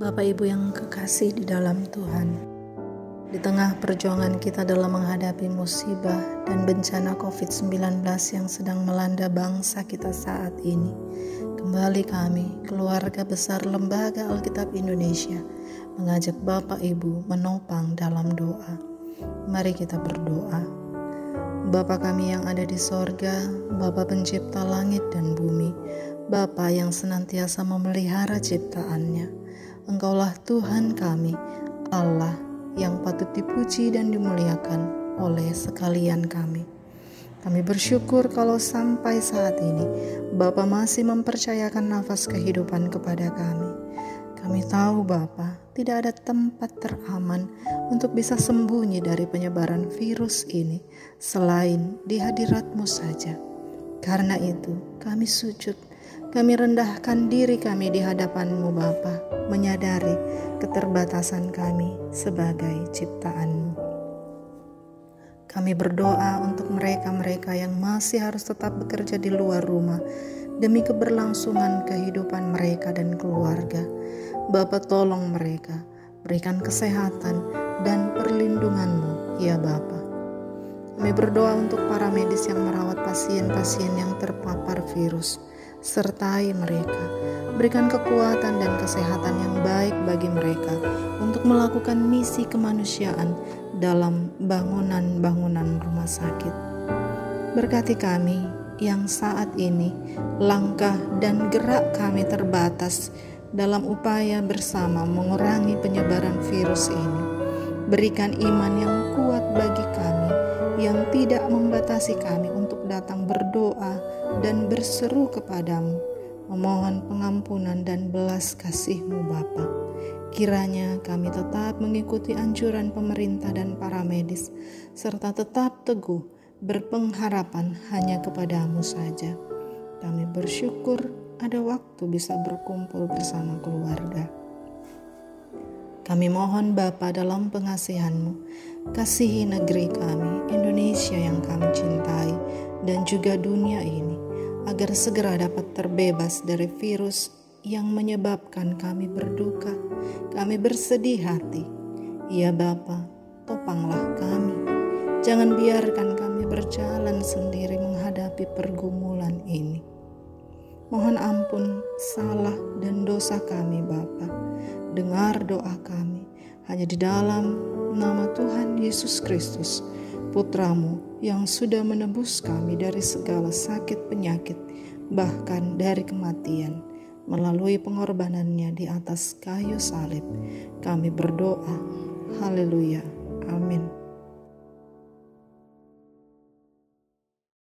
Bapak Ibu yang kekasih di dalam Tuhan, di tengah perjuangan kita dalam menghadapi musibah dan bencana COVID-19 yang sedang melanda bangsa kita saat ini, kembali kami, keluarga besar Lembaga Alkitab Indonesia, mengajak Bapak Ibu menopang dalam doa. Mari kita berdoa. Bapa kami yang ada di sorga, Bapa pencipta langit dan bumi, Bapa yang senantiasa memelihara ciptaannya, Engkaulah Tuhan kami, Allah yang patut dipuji dan dimuliakan oleh sekalian kami. Kami bersyukur kalau sampai saat ini Bapa masih mempercayakan nafas kehidupan kepada kami. Kami tahu Bapa tidak ada tempat teraman untuk bisa sembunyi dari penyebaran virus ini selain di hadiratmu saja. Karena itu kami sujud kami rendahkan diri kami di hadapanmu Bapa, menyadari keterbatasan kami sebagai ciptaanmu. Kami berdoa untuk mereka-mereka yang masih harus tetap bekerja di luar rumah demi keberlangsungan kehidupan mereka dan keluarga. Bapa tolong mereka, berikan kesehatan dan perlindunganmu, ya Bapa. Kami berdoa untuk para medis yang merawat pasien-pasien yang terpapar virus sertai mereka. Berikan kekuatan dan kesehatan yang baik bagi mereka untuk melakukan misi kemanusiaan dalam bangunan-bangunan rumah sakit. Berkati kami yang saat ini langkah dan gerak kami terbatas dalam upaya bersama mengurangi penyebaran virus ini. Berikan iman yang kuat bagi kami yang tidak membatasi kami untuk datang berdoa dan berseru kepadamu, memohon pengampunan dan belas kasih-Mu Bapa. Kiranya kami tetap mengikuti anjuran pemerintah dan para medis, serta tetap teguh berpengharapan hanya kepadamu saja. Kami bersyukur ada waktu bisa berkumpul bersama keluarga. Kami mohon Bapa dalam pengasihanmu, kasihi negeri kami, Indonesia yang kami cintai, dan juga dunia ini, agar segera dapat terbebas dari virus yang menyebabkan kami berduka, kami bersedih hati. Ya Bapa, topanglah kami. Jangan biarkan kami berjalan sendiri menghadapi pergumulan ini. Mohon ampun salah dan dosa kami Bapa. Dengar doa kami hanya di dalam nama Tuhan Yesus Kristus, Putramu yang sudah menebus kami dari segala sakit penyakit, bahkan dari kematian, melalui pengorbanannya di atas kayu salib. Kami berdoa, haleluya, amin.